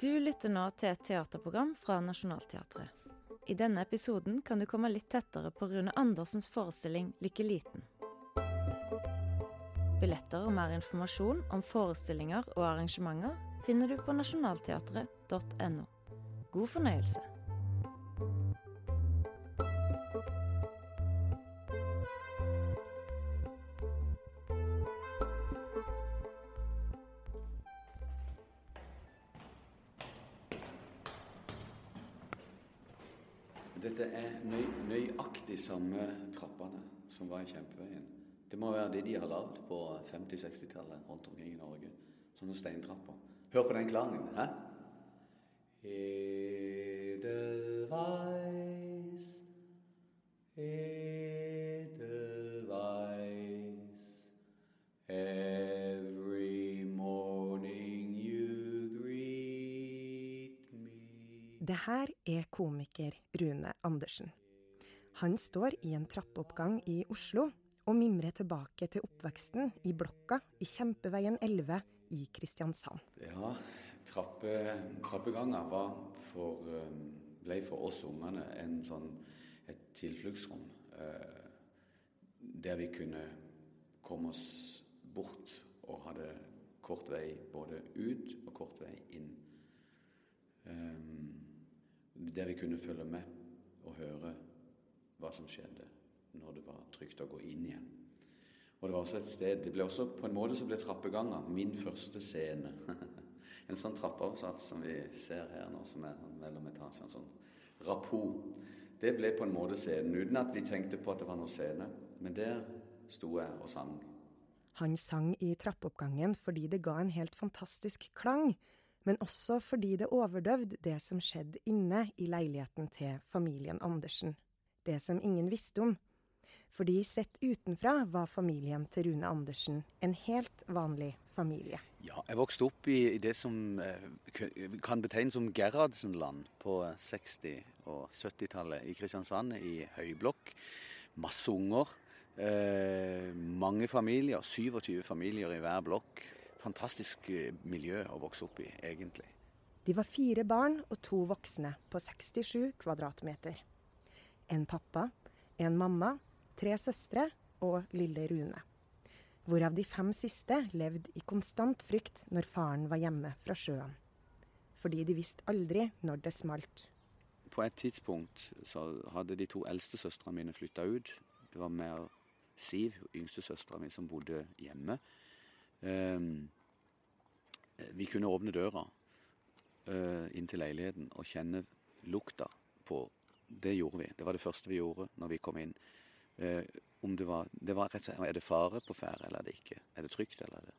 Du lytter nå til et teaterprogram fra Nationaltheatret. I denne episoden kan du komme litt tettere på Rune Andersens forestilling 'Lykke liten'. Billetter og mer informasjon om forestillinger og arrangementer finner du på nasjonalteatret.no. God fornøyelse. Kjempeveien. Det må være det de har lagd på 50-60-tallet rundt omkring i Norge. Sånne steintrapper. Hør på den klangen. hæ? Edelweiss, Edelweiss, every morning you greet me Det her er komiker Rune Andersen. Han står i en trappeoppgang i Oslo og mimrer tilbake til oppveksten i blokka i Kjempeveien 11 i Kristiansand. Ja, trappe, trappeganger for, eh, ble for oss ungene en sånn, et tilfluktsrom. eh, Der vi kunne komme oss bort og hadde kort vei både ut og kort vei inn. Eh, Der vi kunne følge med hva som skjedde når det var trygt å gå inn igjen. Og det var også et sted Det ble også på en måte så ble trappeganger min første scene. en sånn trappeoppsats som vi ser her nå, som er mellom etasjene. En sånn rapport. Det ble på en måte scenen, uten at vi tenkte på at det var noe scene. Men der sto jeg og sang. Han sang i trappeoppgangen fordi det ga en helt fantastisk klang, men også fordi det overdøvde det som skjedde inne i leiligheten til familien Andersen. Det som ingen visste om. Fordi sett utenfra var familien til Rune Andersen en helt vanlig familie. Ja, jeg vokste opp i, det som eh, kan betegnes som Gerhardsenland på 60- og 70-tallet i Kristiansand, i høyblokk. Masse unger. Eh, mange familier. 27 familier i hver blokk. Fantastisk eh, miljø å vokse opp i, egentlig. De var fire barn og to voksne på 67 kvadratmeter. En pappa, en mamma, tre søstre og lille Rune. Hvorav de fem siste levde i konstant frykt når faren var hjemme fra sjøen. Fordi de visste aldri når det smalt. På et tidspunkt så hadde de to eldste søstrene mine flytta ut. Det var mer Siv, yngste søstera mi, som bodde hjemme. Ehm, vi kunne åpne døra eh, inn til leiligheten og kjenne lukta på Det gjorde vi. Det var det første vi gjorde når vi kom inn. Eh, om det var, det var rett og slett, Er det fare på ferde, eller er det ikke? Er det trygt, eller er det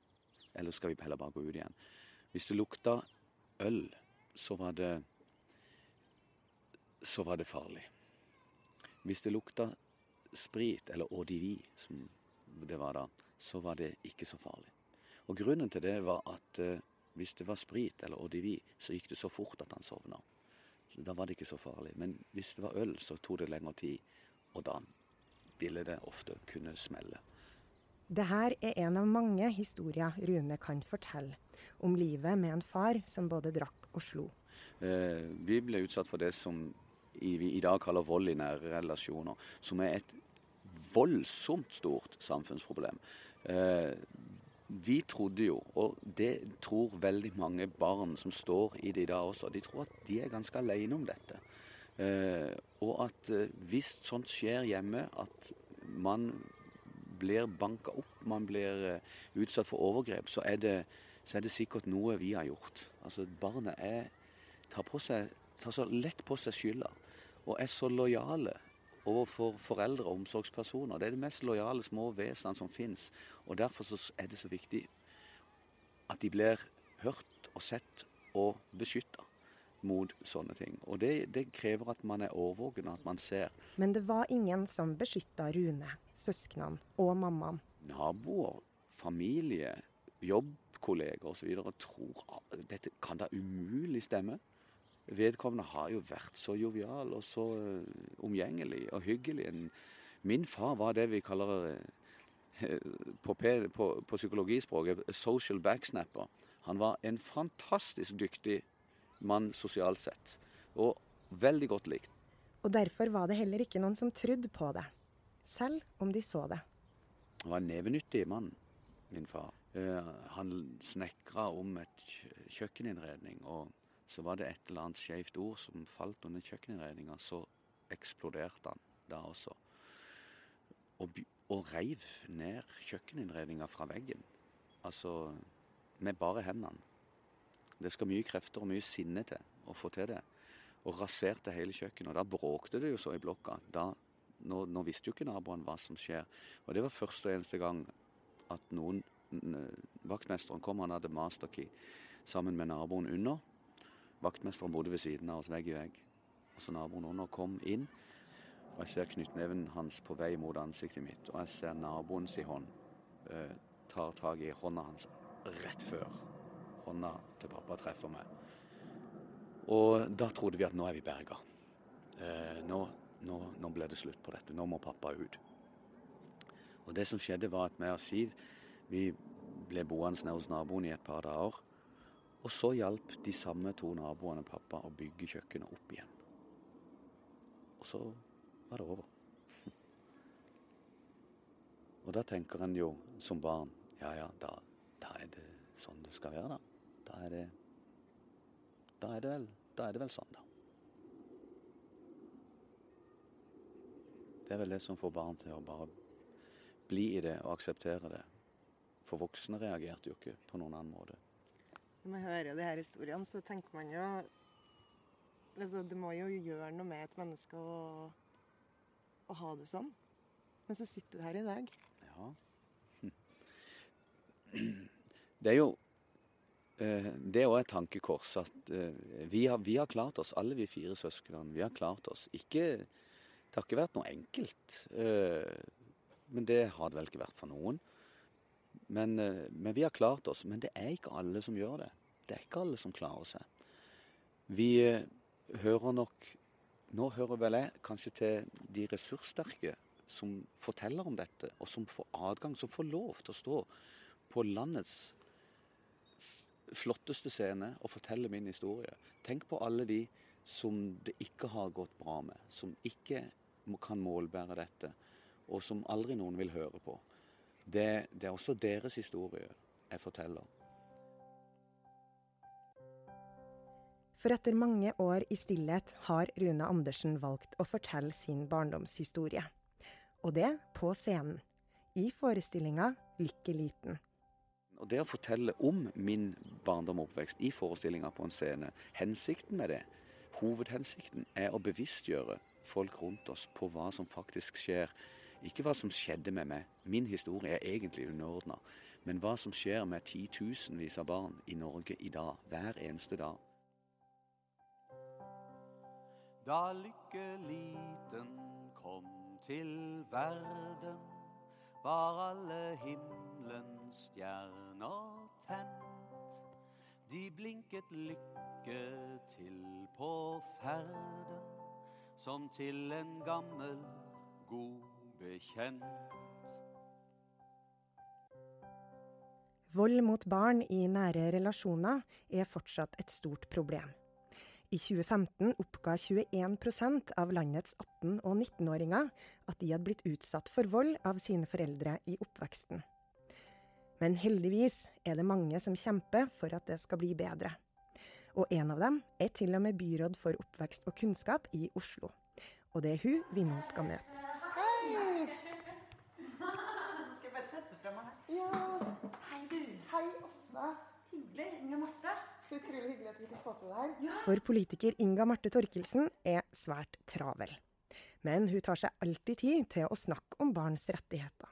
Eller skal vi heller bare gå ut igjen? Hvis det lukta øl, så var det så var det farlig. Hvis det lukta sprit, eller ODV, som det var da, så var det ikke så farlig. Og grunnen til det var at eh, hvis det var sprit eller ODV, så gikk det så fort at han sovna. Så da var det ikke så farlig. Men hvis det var øl, så tok det lengre tid, og da ville det ofte kunne smelle. Det her er en av mange historier Rune kan fortelle om livet med en far som både drakk og slo. Eh, vi ble utsatt for det som vi i dag kaller vold i nære relasjoner, som er et voldsomt stort samfunnsproblem. Eh, vi trodde jo, og det tror veldig mange barn som står i det i dag også, de tror at de er ganske alene om dette. Eh, og at eh, hvis sånt skjer hjemme, at man blir banka opp, man blir eh, utsatt for overgrep, så er, det, så er det sikkert noe vi har gjort. Altså Barnet er, tar, seg, tar så lett på seg skylda, og er så lojale overfor foreldre og omsorgspersoner. Det er de mest lojale små vesenene som fins. Og derfor så er det så viktig at de blir hørt og sett og beskytta mot sånne ting. Og det, det krever at man er årvåken, og at man ser. Men det var ingen som beskytta Rune, søsknene og mammaen. naboer, familie, jobbkolleger osv. tror at dette kan da umulig stemme. Vedkommende har jo vært så jovial og så eh, omgjengelig og hyggelig. Min far var det vi kaller eh, på, på, på psykologispråket social backsnapper. Han var en fantastisk dyktig mann sosialt sett. Og veldig godt likt. Og derfor var det heller ikke noen som trodde på det, selv om de så det. Han var en nevenyttig mann, min far. Eh, han snekra om et kjøkkeninnredning, og så var det et eller annet skeivt ord som falt under kjøkkeninnredninga. Så eksploderte han da også. Og, og reiv ned kjøkkeninnredninga fra veggen. Altså med bare hendene. Det skal mye krefter og mye sinne til å få til det. Og raserte hele kjøkkenet. Og da bråkte det jo så i blokka. Da, nå, nå, visste jo ikke naboene hva som skjer. Og det var første og eneste gang at noen Vaktmesteren kom, han hadde masterkey sammen med naboen under. Vaktmesteren bodde ved siden av oss, vegg i vegg. Og så naboen under kom inn. Og jeg ser knyttneven hans på vei mot ansiktet mitt. Og jeg ser naboens hånd eh, tar tak i hånda hans rett før hånda til pappa treffer meg. Og da trodde vi at nå er vi berga. Eh, nå, nå, nå, ble det slutt på dette. Nå må pappa ut. Og det som skjedde, var at vi og Siv vi ble boende hos naboen i et par dager. Og så hjalp de samme to naboene pappa å bygge kjøkkenet opp igjen. Og så var det over. Og da tenker en jo som barn ja ja, da, da er det sånn det skal være, da. Da er det Da er det vel, da er det vel sånn, da. Det er vel det som får barn til å bare bli i det og akseptere det. For voksne reagerte jo ikke på noen annen måte. Når man hører de her historiene, så tenker man jo altså, Du må jo gjøre noe med et menneske å, å ha det sånn. Men så sitter du her i dag. Ja. Det er jo Eh, det er òg et tankekors at eh, vi har, vi har, klart oss, alle vi fire søsknene. Vi har klart oss. Ikke, det har ikke vært noe enkelt. Eh, men det har det vel ikke vært for noen. Men, men, vi har klart oss. Men det er ikke alle som gjør det. Det er ikke alle som klarer seg. Vi hører nok Nå hører vel jeg kanskje til de ressurssterke som forteller om dette, og som får adgang, som får lov til å stå på landets flotteste scene og fortelle min historie. Tenk på alle de som det ikke har gått bra med, som ikke kan målbære dette, og som aldri noen vil høre på. Det, det er også deres historie jeg forteller. For etter mange år i stillhet har Rune Andersen valgt å fortelle sin barndomshistorie. Og det på scenen, i forestillinga Lykke liten. Det å fortelle om min barndom og oppvekst i forestillinga på en scene, hensikten med det, hovedhensikten, er å bevisstgjøre folk rundt oss på hva som faktisk skjer. Ikke hva som skjedde med meg, min historie er egentlig underordna, men hva som skjer med titusenvis av barn i Norge i dag, hver eneste dag. Da lykke liten kom til verden, var alle himmelens stjerner tent. De blinket lykke til på ferden, som til en gammel, god bekjent. Vold mot barn i nære relasjoner er fortsatt et stort problem. I 2015 oppga 21% av landets 18- og 19-åringer at de hadde blitt utsatt for vold av sine foreldre i oppveksten. Men heldigvis er det mange som kjemper for at det skal bli bedre. Og en av dem er til og med byråd for oppvekst og kunnskap i Oslo. Og det er hun vi nå skal møte. Hei! Skal jeg bare sette fra meg her? Ja. Hei, du. Hei, Åsne. Hyggelig. Inge Marte. Så utrolig hyggelig at vi fikk få til det her. Ja. For politiker Inga Marte Torkelsen er svært travel. Men hun tar seg alltid tid til å snakke om barns rettigheter.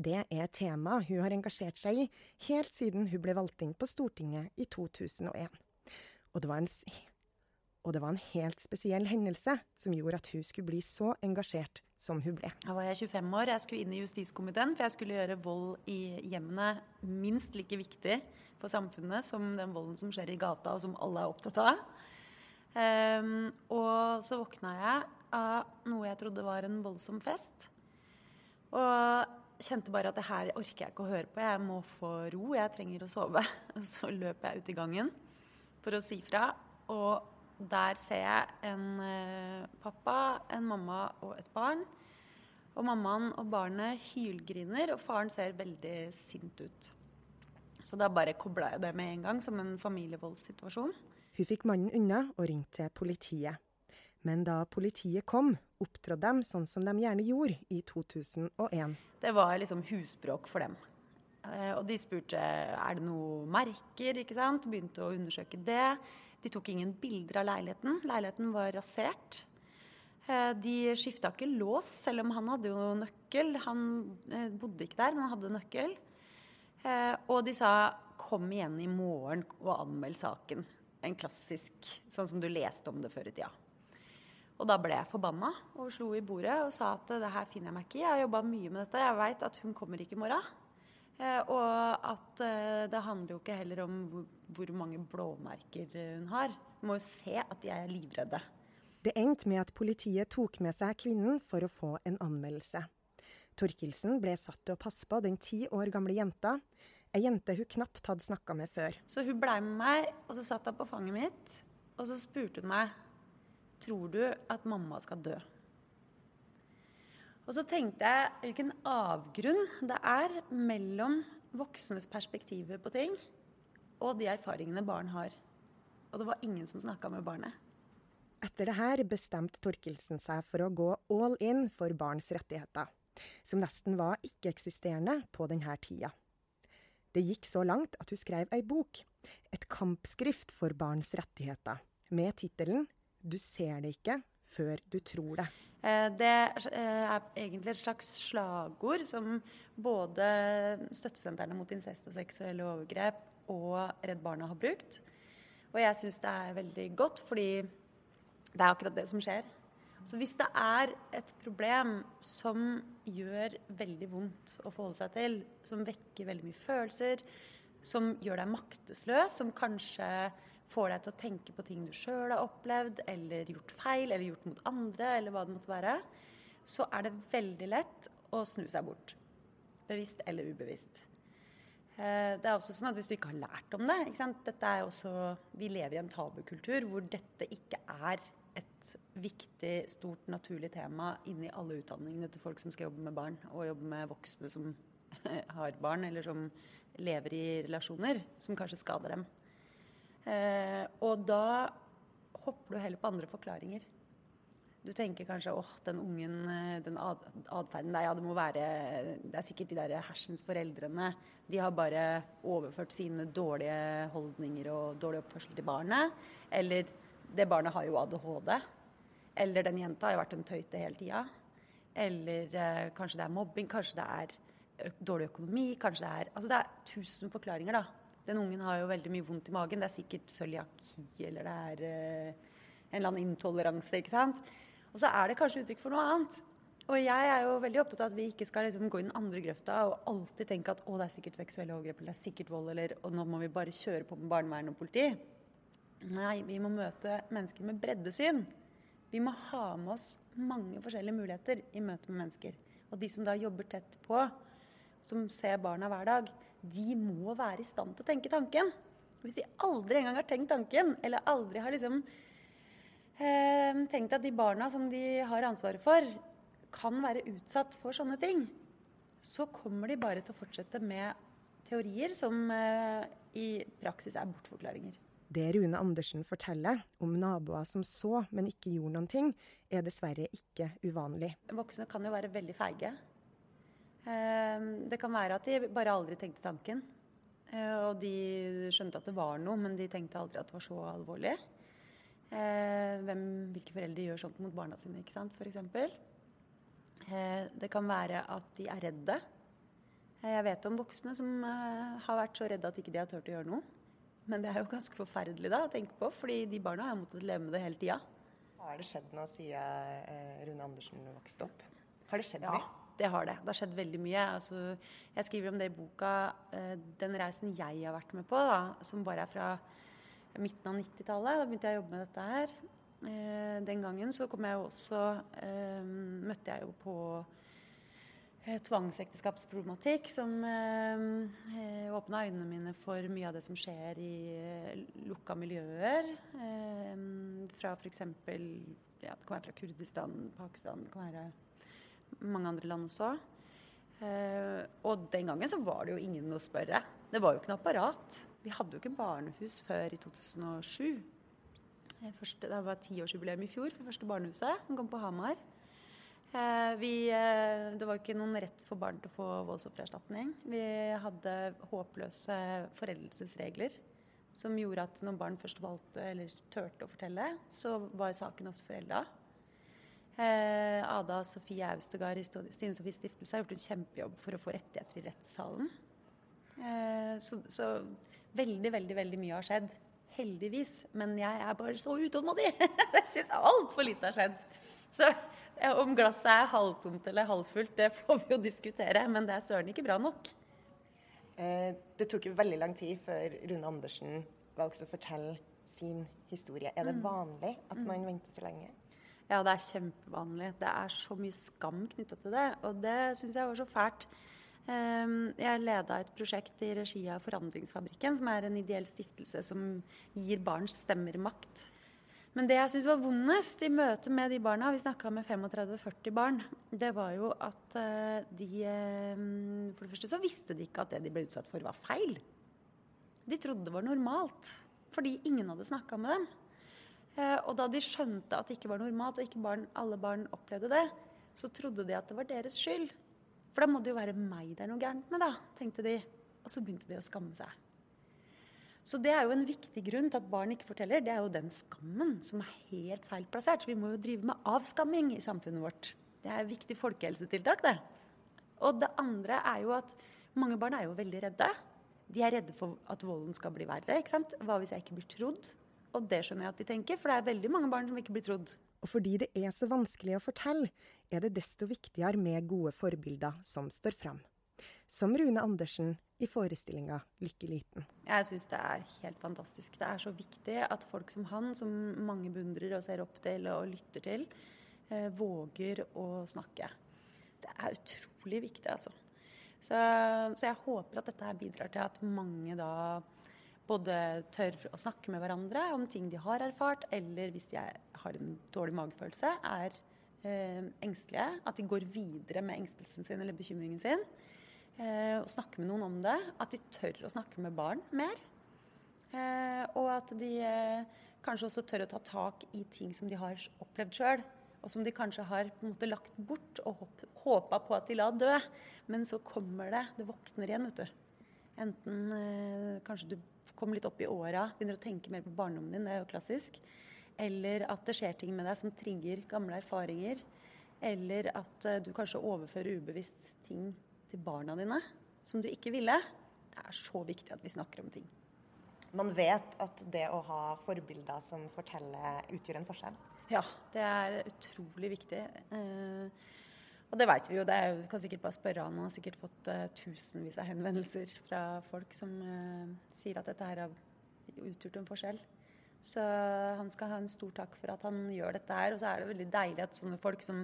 Det er et tema hun har engasjert seg i helt siden hun ble valgt inn på Stortinget i 2001. Og det var en, det var en helt spesiell hendelse som gjorde at hun skulle bli så engasjert som hun ble. Da var jeg 25 år. Jeg skulle inn i justiskomiteen, for jeg skulle gjøre vold i hjemmene minst like viktig for samfunnet som den volden som skjer i gata, og som alle er opptatt av. Um, og så våkna jeg av noe jeg trodde var en voldsom fest. Og kjente bare at det her orker jeg ikke å høre på. Jeg må få ro. Jeg trenger å sove. Så løp jeg ut i gangen. for å si fra. Og der ser jeg en eh, pappa, en mamma og et barn. Og mammaen og barnet hylgriner, og faren ser veldig sint ut. Så da bare kobla jeg det med en gang, som en familievoldssituasjon. Hun fikk mannen unna og ringte politiet. Men da politiet kom, opptrådte de sånn som de gjerne gjorde i 2001. Det var liksom husbråk for dem. Eh, og de spurte er det noe merker, ikke sant. Begynte å undersøke det. De tok ingen bilder av leiligheten. Leiligheten var rasert. Eh, de skifta ikke lås, selv om han hadde jo nøkkel. Han eh, bodde ikke der, men han hadde nøkkel. Og de sa 'kom igjen i morgen og anmeld saken'. En klassisk, sånn som du leste om det før i tida. Og da ble jeg forbanna og slo i bordet og sa at det her finner jeg meg ikke i. Jeg har jobba mye med dette. Jeg veit at hun kommer ikke i morgen. Eh, og at eh, det handler jo ikke heller om hvor mange blåmerker hun har. Du må jo se at de er livredde. Det endte med at politiet tok med seg kvinnen for å få en anmeldelse. Torkelsen ble satt til å passe på den ti år gamle jenta. Ei jente hun knapt hadde snakka med før. Så hun blei med meg, og så satt hun på fanget mitt. Og så spurte hun meg tror du at mamma skal dø? Og så tenkte jeg hvilken avgrunn det er mellom voksnes perspektiver på ting og de erfaringene barn har. Og det var ingen som snakka med barnet. Etter det her bestemte Torkelsen seg for å gå all in for barns rettigheter, som nesten var ikke-eksisterende på denne tida. Det gikk så langt at hun skrev ei bok, et kampskrift for barns rettigheter, med tittelen du ser det ikke før du tror det. Eh, det eh, er egentlig et slags slagord som både støttesentrene mot incest og seksuelle overgrep og Redd Barna har brukt. Og jeg syns det er veldig godt, fordi det er akkurat det som skjer. Så hvis det er et problem som gjør veldig vondt å forholde seg til, som vekker veldig mye følelser, som gjør deg maktesløs, som kanskje får deg til å tenke på ting du sjøl har opplevd, eller gjort feil, eller gjort mot andre, eller hva det måtte være, så er det veldig lett å snu seg bort. Bevisst eller ubevisst. Eh, det er også sånn at Hvis du ikke har lært om det dette er også, Vi lever i en tabukultur hvor dette ikke er et viktig, stort, naturlig tema inni alle utdanningene til folk som skal jobbe med barn, og jobbe med voksne som har barn, eller som lever i relasjoner som kanskje skader dem. Eh, og da hopper du heller på andre forklaringer. Du tenker kanskje åh, den ungen, eh, den atferden der, ja, det må være Det er sikkert de der hersens foreldrene. De har bare overført sine dårlige holdninger og dårlig oppførsel til barnet. Eller det barnet har jo ADHD. Eller den jenta har jo vært en tøyte hele tida. Eller eh, kanskje det er mobbing, kanskje det er dårlig økonomi, kanskje det er Altså det er tusen forklaringer, da. Den ungen har jo veldig mye vondt i magen. Det er sikkert cøliaki eller det er uh, en eller annen intoleranse. ikke sant? Og så er det kanskje uttrykk for noe annet. Og jeg er jo veldig opptatt av at vi ikke skal liksom gå i den andre grøfta og alltid tenke at å, det er sikkert seksuelle overgrep eller det er sikkert vold eller og nå må vi bare kjøre på med barnevern og politi. Nei, vi må møte mennesker med breddesyn. Vi må ha med oss mange forskjellige muligheter i møte med mennesker. Og de som da jobber tett på, som ser barna hver dag, de må være i stand til å tenke tanken. Hvis de aldri engang har tenkt tanken, eller aldri har liksom eh, tenkt at de barna som de har ansvaret for, kan være utsatt for sånne ting, så kommer de bare til å fortsette med teorier som eh, i praksis er bortforklaringer. Det Rune Andersen forteller om naboer som så, men ikke gjorde noen ting, er dessverre ikke uvanlig. Voksne kan jo være veldig feige. Ehm, det kan være at de bare aldri tenkte tanken. Eh, og de skjønte at det var noe, men de tenkte aldri at det var så alvorlig. Eh, hvem, hvilke foreldre gjør sånt mot barna sine, ikke sant, f.eks. Eh, det kan være at de er redde. Jeg vet om voksne som har vært så redde at ikke de har turt å gjøre noe. Men det er jo ganske forferdelig da å tenke på, fordi de barna har måttet leve med det hele tida. Har det skjedd noe siden Rune Andersen vokste opp? Har det skjedd ja. Det har det. Det har skjedd veldig mye. Altså, jeg skriver om det i boka. Eh, den reisen jeg har vært med på, da, som bare er fra midten av 90-tallet. Da begynte jeg å jobbe med dette her. Eh, den gangen så kom jeg jo også eh, Møtte jeg jo på tvangsekteskapsproblematikk som eh, åpna øynene mine for mye av det som skjer i lukka miljøer. Eh, fra f.eks. Ja, det kan være fra Kurdistan, Pakistan, det kan være mange andre land også. Eh, og den gangen så var det jo ingen å spørre. Det var jo ikke noe apparat. Vi hadde jo ikke barnehus før i 2007. Eh, første, det var tiårsjubileum i fjor for første barnehuset, som kom på Hamar. Eh, vi, det var ikke noen rett for barn til å få voldsoffererstatning. Vi hadde håpløse foreldelsesregler som gjorde at når barn først valgte eller turte å fortelle, så var saken ofte forelda. Eh, Ada Sofie Austegard i Stine Sofies stiftelse har gjort en kjempejobb for å få rettigheter i rettssalen. Eh, så, så veldig, veldig, veldig mye har skjedd. Heldigvis. Men jeg er bare så utålmodig! jeg syns altfor lite har skjedd. Så om glasset er halvtomt eller halvfullt, det får vi jo diskutere, men det er søren ikke bra nok. Eh, det tok jo veldig lang tid før Rune Andersen valgte å fortelle sin historie. Er det mm. vanlig at mm. man venter så lenge? Ja, det er kjempevanlig. Det er så mye skam knytta til det. Og det syns jeg var så fælt. Ehm, jeg leda et prosjekt i regi av Forandringsfabrikken, som er en ideell stiftelse som gir barns stemmer makt. Men det jeg syns var vondest i møte med de barna, vi snakka med 35-40 barn, det var jo at eh, de eh, For det første så visste de ikke at det de ble utsatt for, var feil. De trodde det var normalt, fordi ingen hadde snakka med dem. Eh, og da de skjønte at det ikke var normalt, og ikke barn, alle barn opplevde det, så trodde de at det var deres skyld. For da må det jo være meg det er noe gærent med, da, tenkte de. Og så begynte de å skamme seg. Så det er jo en viktig grunn til at barn ikke forteller. Det er jo den skammen som er helt feil plassert. Så vi må jo drive med avskamming i samfunnet vårt. Det er et viktig folkehelsetiltak, det. Og det andre er jo at mange barn er jo veldig redde. De er redde for at volden skal bli verre. ikke sant? Hva hvis jeg ikke blir trodd? Og det skjønner jeg at de tenker, for det er veldig mange barn som ikke blir trodd. Og fordi det er så vanskelig å fortelle, er det desto viktigere med gode forbilder som står fram som Rune Andersen i forestillinga 'Lykke liten'. Jeg syns det er helt fantastisk. Det er så viktig at folk som han, som mange beundrer og ser opp til og lytter til, eh, våger å snakke. Det er utrolig viktig, altså. Så, så, jeg håper at dette her bidrar til at mange da både tør å snakke med hverandre om ting de har erfart, eller hvis de har en dårlig magefølelse, er eh, engstelige. At de går videre med engstelsen sin eller bekymringen sin eh, og snakke med noen om det. At de tør å snakke med barn mer. Eh, og at de eh, kanskje også tør å ta tak i ting som de har opplevd sjøl. Og som de kanskje har på en måte lagt bort og håpa på at de la dø. Men så kommer det. Det våkner igjen, vet du. Enten eh, kanskje du kommer litt opp i åra, begynner å tenke mer på barndommen din, det er jo klassisk. Eller at det skjer ting med deg som trigger gamle erfaringer. Eller at eh, du kanskje overfører ubevisst ting til barna dine som du ikke ville. Det er så viktig at vi snakker om ting. Man vet at det å ha forbilder som forteller, utgjør en forskjell? Ja, det er utrolig viktig. Eh, og det vet vi jo. det er, Vi kan sikkert bare spørre han. Han har sikkert fått uh, tusenvis av henvendelser fra folk som uh, sier at dette her har utgjort en forskjell. Så han skal ha en stor takk for at han gjør dette her. Og så er det veldig deilig at sånne folk som,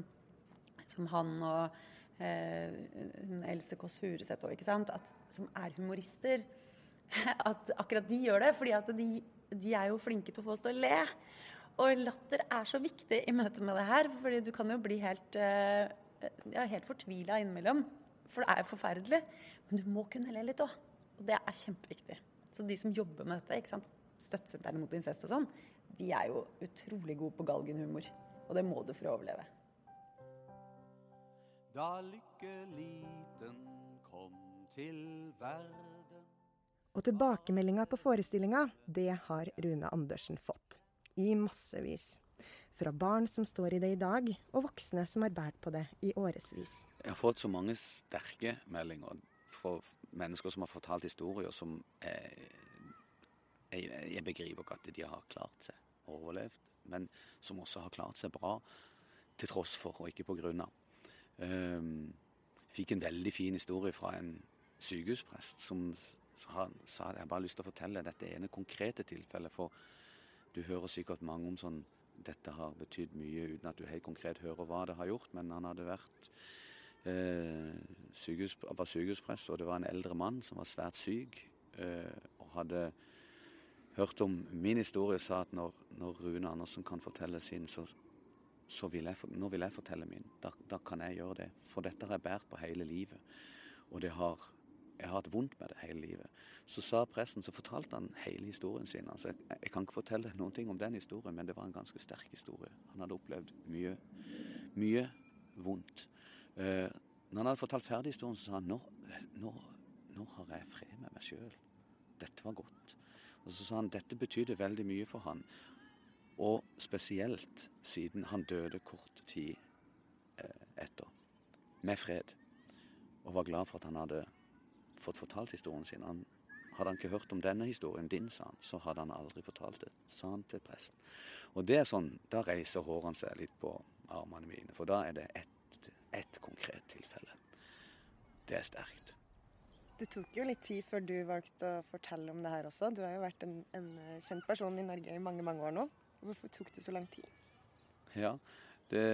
som han og uh, Else Kåss Furuseth òg, som er humorister, at akkurat de gjør det. fordi de, de, er jo flinke til å få oss til å le. Og latter er så viktig i møte med det her, fordi du kan jo bli helt, eh, ja, helt fortvila innimellom. For det er forferdelig. Men du må kunne le litt òg. Og det er kjempeviktig. Så de som jobber med dette, ikke sant? støttesentrene mot incest og sånn, de er jo utrolig gode på galgenhumor. Og det må du for å overleve. Da lykkeliten kom til verden Og tilbakemeldinga på forestillinga, det har Rune Andersen fått. I massevis. Fra barn som står i det i dag, og voksne som har båret på det i årevis. Jeg har fått så mange sterke meldinger fra mennesker som har fortalt historier som jeg, jeg, jeg begriper ikke at de har klart seg og overlevd, men som også har klart seg bra til tross for og ikke på grunn av. Um, fikk en veldig fin historie fra en sykehusprest som sa, sa at jeg bare har lyst til å fortelle dette ene konkrete tilfellet. For du hører sikkert mange om sånn dette har betydd mye uten at du helt konkret hører hva det har gjort. Men han hadde vært eh, sykehus, var sykehusprest, og det var en eldre mann som var svært syk. Eh, og hadde hørt om min historie, sa at når, når Rune Andersen kan fortelle sin, så, så vil jeg, nå vil jeg fortelle min. Da, da, kan jeg gjøre det. For dette har jeg båret på hele livet. Og det har, jeg har hatt vondt med det hele livet. Så sa presten, så fortalte han hele historien sin. Altså, jeg, jeg, kan ikke fortelle noen ting om den historien, men det var en ganske sterk historie. Han hadde opplevd mye, mye vondt. Uh, når han hadde fortalt ferdig historien, så sa han nå, nå, nå har jeg fred med meg sjøl. Dette var godt. Og så sa han dette betydde veldig mye for han. Og spesielt siden han døde kort tid eh, etter. Med fred. Og var glad for at han hadde fått fortalt historien sin. Han, hadde han ikke hørt om denne historien din, sa han, så hadde han aldri fortalt det, sa han til presten. Og det er sånn, Da reiser hårene seg litt på armene mine, for da er det ett et konkret tilfelle. Det er sterkt. Det tok jo litt tid før du valgte å fortelle om det her også. Du har jo vært en, en kjent person i Norge i mange, mange år nå. Hvorfor tok det så lang tid? Ja, det,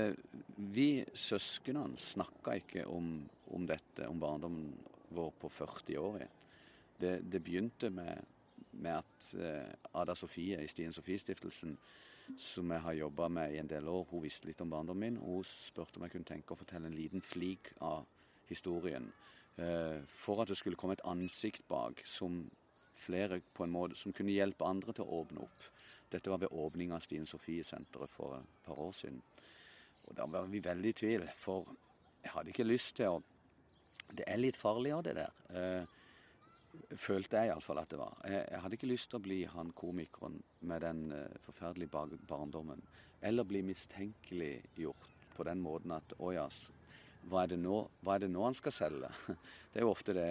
vi søsknene snakka ikke om, om, dette, om barndommen vår på 40 år. Det, det begynte med, med at uh, Ada Sofie i Stine Sofie-stiftelsen som jeg har jobba med i en del år. Hun visste litt om barndommen min. Hun spurte om jeg kunne tenke å fortelle en liten flik av historien. Eh, for at det skulle komme et ansikt bak som flere på en måte som kunne hjelpe andre til å åpne opp. Dette var ved åpninga av Stine Sofie-senteret for et par år siden. Og da var vi veldig i tvil, for jeg hadde ikke lyst til å Det er litt farlig av det der. Eh, følte jeg iallfall at det var. Jeg, jeg, hadde ikke lyst til å bli han komikeren med den uh, forferdelige barndommen. Eller bli mistenkeliggjort på den måten at å ja, hva er, det nå, hva er det nå han skal selge? Det er jo ofte det.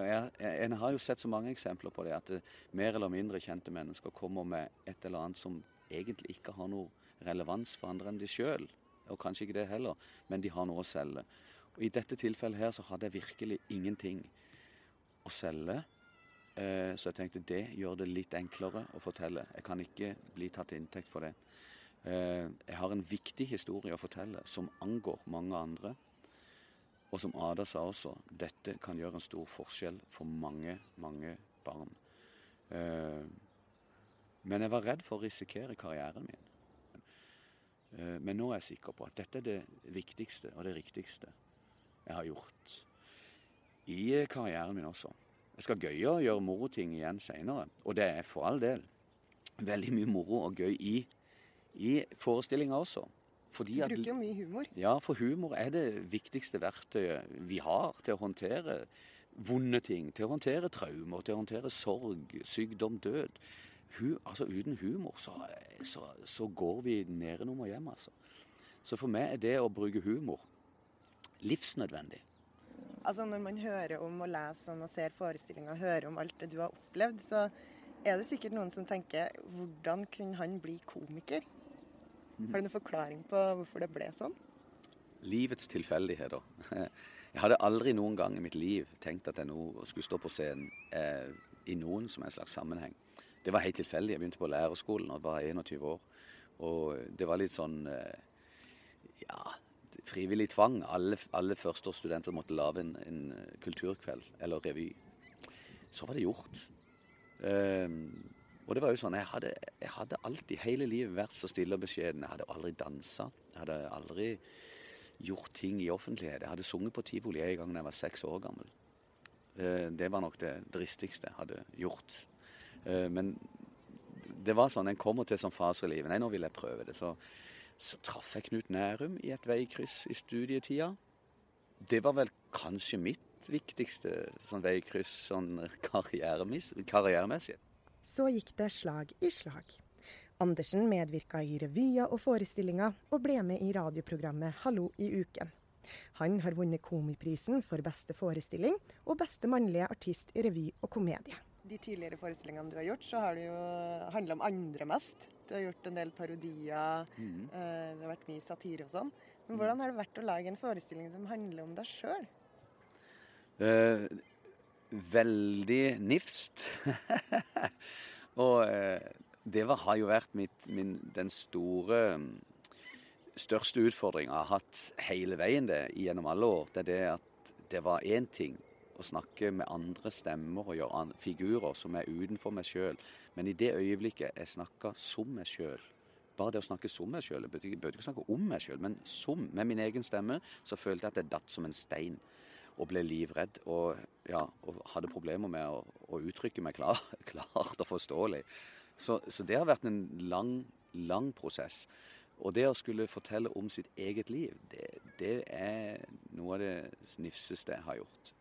Jeg, jeg har jo sett så mange eksempler på det, at det, mer eller mindre kjente mennesker kommer med et eller annet som egentlig ikke har noe relevans for andre enn de sjøl. Og kanskje ikke det heller, men de har noe å selge. Og I dette tilfellet her så hadde jeg virkelig ingenting å selge. Eh, så jeg tenkte det gjør det litt enklere å fortelle. Jeg kan ikke bli tatt til inntekt for det. Eh, jeg har en viktig historie å fortelle som angår mange andre. Og som Ada sa også, dette kan gjøre en stor forskjell for mange, mange barn. Eh, men jeg var redd for å risikere karrieren min. Men nå er jeg sikker på at dette er det viktigste og det riktigste jeg har gjort i karrieren min også. Jeg skal gøye å gjøre moroting igjen seinere, og det er for all del veldig mye moro og gøy i, i forestillinga også. Fordi du bruker jo mye humor. Ja, for humor er det viktigste verktøyet vi har til å håndtere vonde ting. Til å håndtere traumer, til å håndtere sorg, sykdom, død. Hu, altså Uten humor så, så, så går vi nedenom og hjem, altså. Så for meg er det å bruke humor livsnødvendig. Altså Når man hører om og leser om og ser forestillinger hører om alt det du har opplevd, så er det sikkert noen som tenker hvordan kunne han bli komiker? Har du noen forklaring på hvorfor det ble sånn? Livets tilfeldigheter. Jeg hadde aldri noen gang i mitt liv tenkt at jeg nå skulle stå på scenen eh, i noen som en slags sammenheng. Det var helt tilfeldig. Jeg begynte på lærerskolen og var 21 år. Og det var litt sånn eh, Ja, frivillig tvang. Alle, alle førsteårsstudenter måtte lage en, en, kulturkveld eller revy. Så var det gjort. Um, og det var jo sånn, jeg hadde, jeg hadde, alltid hele livet vært så stille og beskjeden. Jeg hadde aldri dansa. Jeg hadde aldri gjort ting i offentlighet. Jeg hadde sunget på tivoli en gang da jeg var seks år gammel. Uh, det var nok det dristigste jeg hadde gjort. Uh, men det var sånn, en kommer til sånn fase i livet. Nei, nå vil jeg prøve det. Så så traff jeg Knut Nærum i et veikryss i studietida. Det var vel kanskje mitt viktigste sånn veikryss sånn karrieremessig. Så gikk det slag i slag. Andersen medvirka i revyer og forestillinger, og ble med i radioprogrammet Hallo i uken. Han har vunnet Komiprisen for beste forestilling og beste mannlige artist i revy og komedie. De tidligere forestillingene du har gjort, så har det jo handla om andre mest. Du har gjort en del parodier, mm. uh, det har vært mye satire og sånn. Men hvordan har det vært å lage en forestilling som handler om deg sjøl? Eh, veldig nifst. og eh, det var, har jo vært mitt, min, den store største utfordringa jeg har hatt hele veien det gjennom alle år, det er det at det var én ting å snakke med andre stemmer og gjøre figurer som er utenfor meg sjøl. Men i det øyeblikket jeg snakka som meg sjøl, bare det å snakke som meg sjøl, jeg burde ikke snakke om meg sjøl, men som, med min egen stemme, så følte jeg at jeg datt som en stein. Og ble livredd og, ja, og hadde problemer med å, å uttrykke meg klar, klart og forståelig. Så, så det har vært en lang, lang prosess. Og det å skulle fortelle om sitt eget liv, det, det er noe av det snifseste jeg har gjort.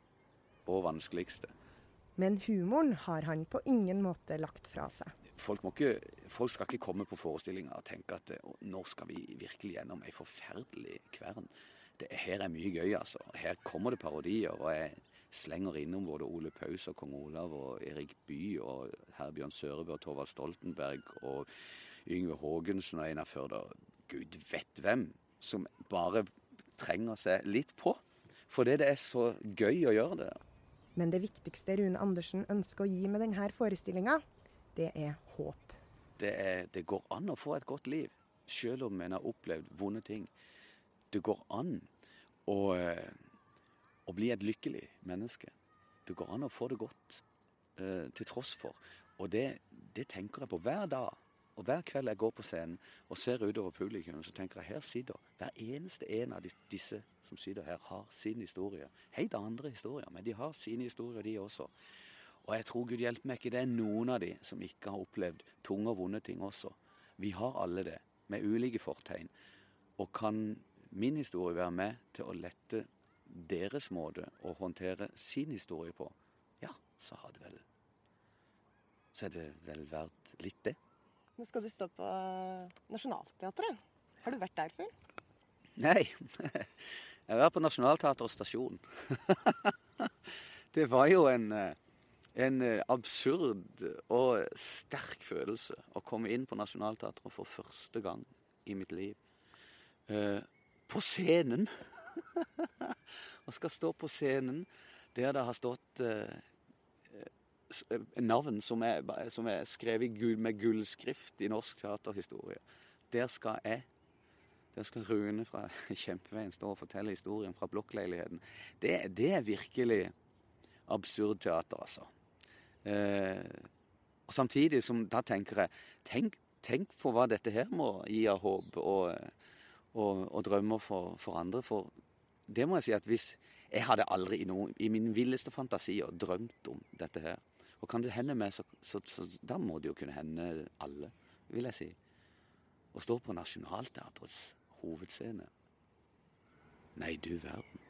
Og vanskeligste. Men humoren har han på ingen måte lagt fra seg. Folk, ikke, folk skal ikke komme på forestillinga og tenke at nå skal vi virkelig gjennom ei forferdelig kvern. Det, her er mye gøy, altså. Her kommer det parodier. og jeg slenger innom både Ole Paus og kong Olav og Erik Bye og Herbjørn Sørebø og Torvald Stoltenberg og Yngve Haagensen og Einar Førder. Gud vet hvem som bare trenger seg litt på. Fordi det er så gøy å gjøre det. Men det viktigste Rune Andersen ønsker å gi med denne forestillinga, det er håp. Det, er, det, går an å få et godt liv, selv om en har opplevd vonde ting. Det går an å, eh, å bli et lykkelig menneske. Det går an å få det godt eh, til tross for. Og det, det tenker jeg på hver dag. Og hver kveld jeg går på scenen og ser utover publikum, så tenker jeg her sitter hver eneste en av disse som sitter her, har sin historie. Helt andre historier, men de har sine historier, de også. Og jeg tror Gud hjelper meg ikke, det er noen av de som ikke har opplevd tunge og vonde ting også. Vi har alle det, med ulike fortegn. Og kan min historie være med til å lette deres måte å håndtere sin historie på, ja, så har det vel Så er det vel verdt litt, det. Nå skal du stå på Nationaltheatret. Har du vært der før? Nei. Jeg har vært på Nationaltheatret stasjon. Det var jo en, en absurd og sterk følelse å komme inn på Nationaltheatret for første gang i mitt liv. Eh, på scenen! Og skal stå på scenen der det har stått eh, Eh, navn som er, som er skrevet med gullskrift i norsk teaterhistorie. Der skal jeg, der skal Rune fra Kjempeveien stå og fortelle historien fra blokkleiligheten. Det, det er virkelig absurd teater, altså. Eh, og Samtidig som da tenker jeg tenk, tenk, på hva dette her må gi av håp og, og, og drømmer for, for, andre. For det må jeg si at hvis Jeg hadde aldri i, noen, i min villeste fantasier drømt om dette her. Og kan det hende meg, så, så, så, da må det jo kunne hende alle, vil jeg si. Å stå på Nationaltheatrets hovedscene. Nei, du verden.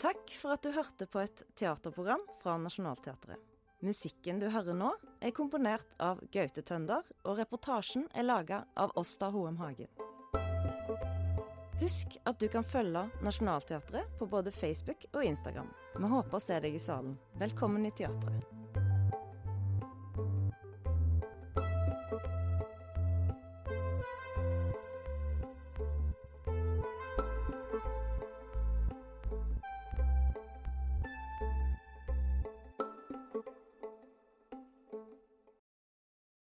Takk for at du hørte på et teaterprogram fra Nationaltheatret. Musikken du hører nå, er komponert av Gaute Tønder, og reportasjen er laga av Åsta Hoem Hagen. Husk at du kan følge Nationaltheatret på både Facebook og Instagram. Vi håper å se deg i salen. Velkommen i teatret.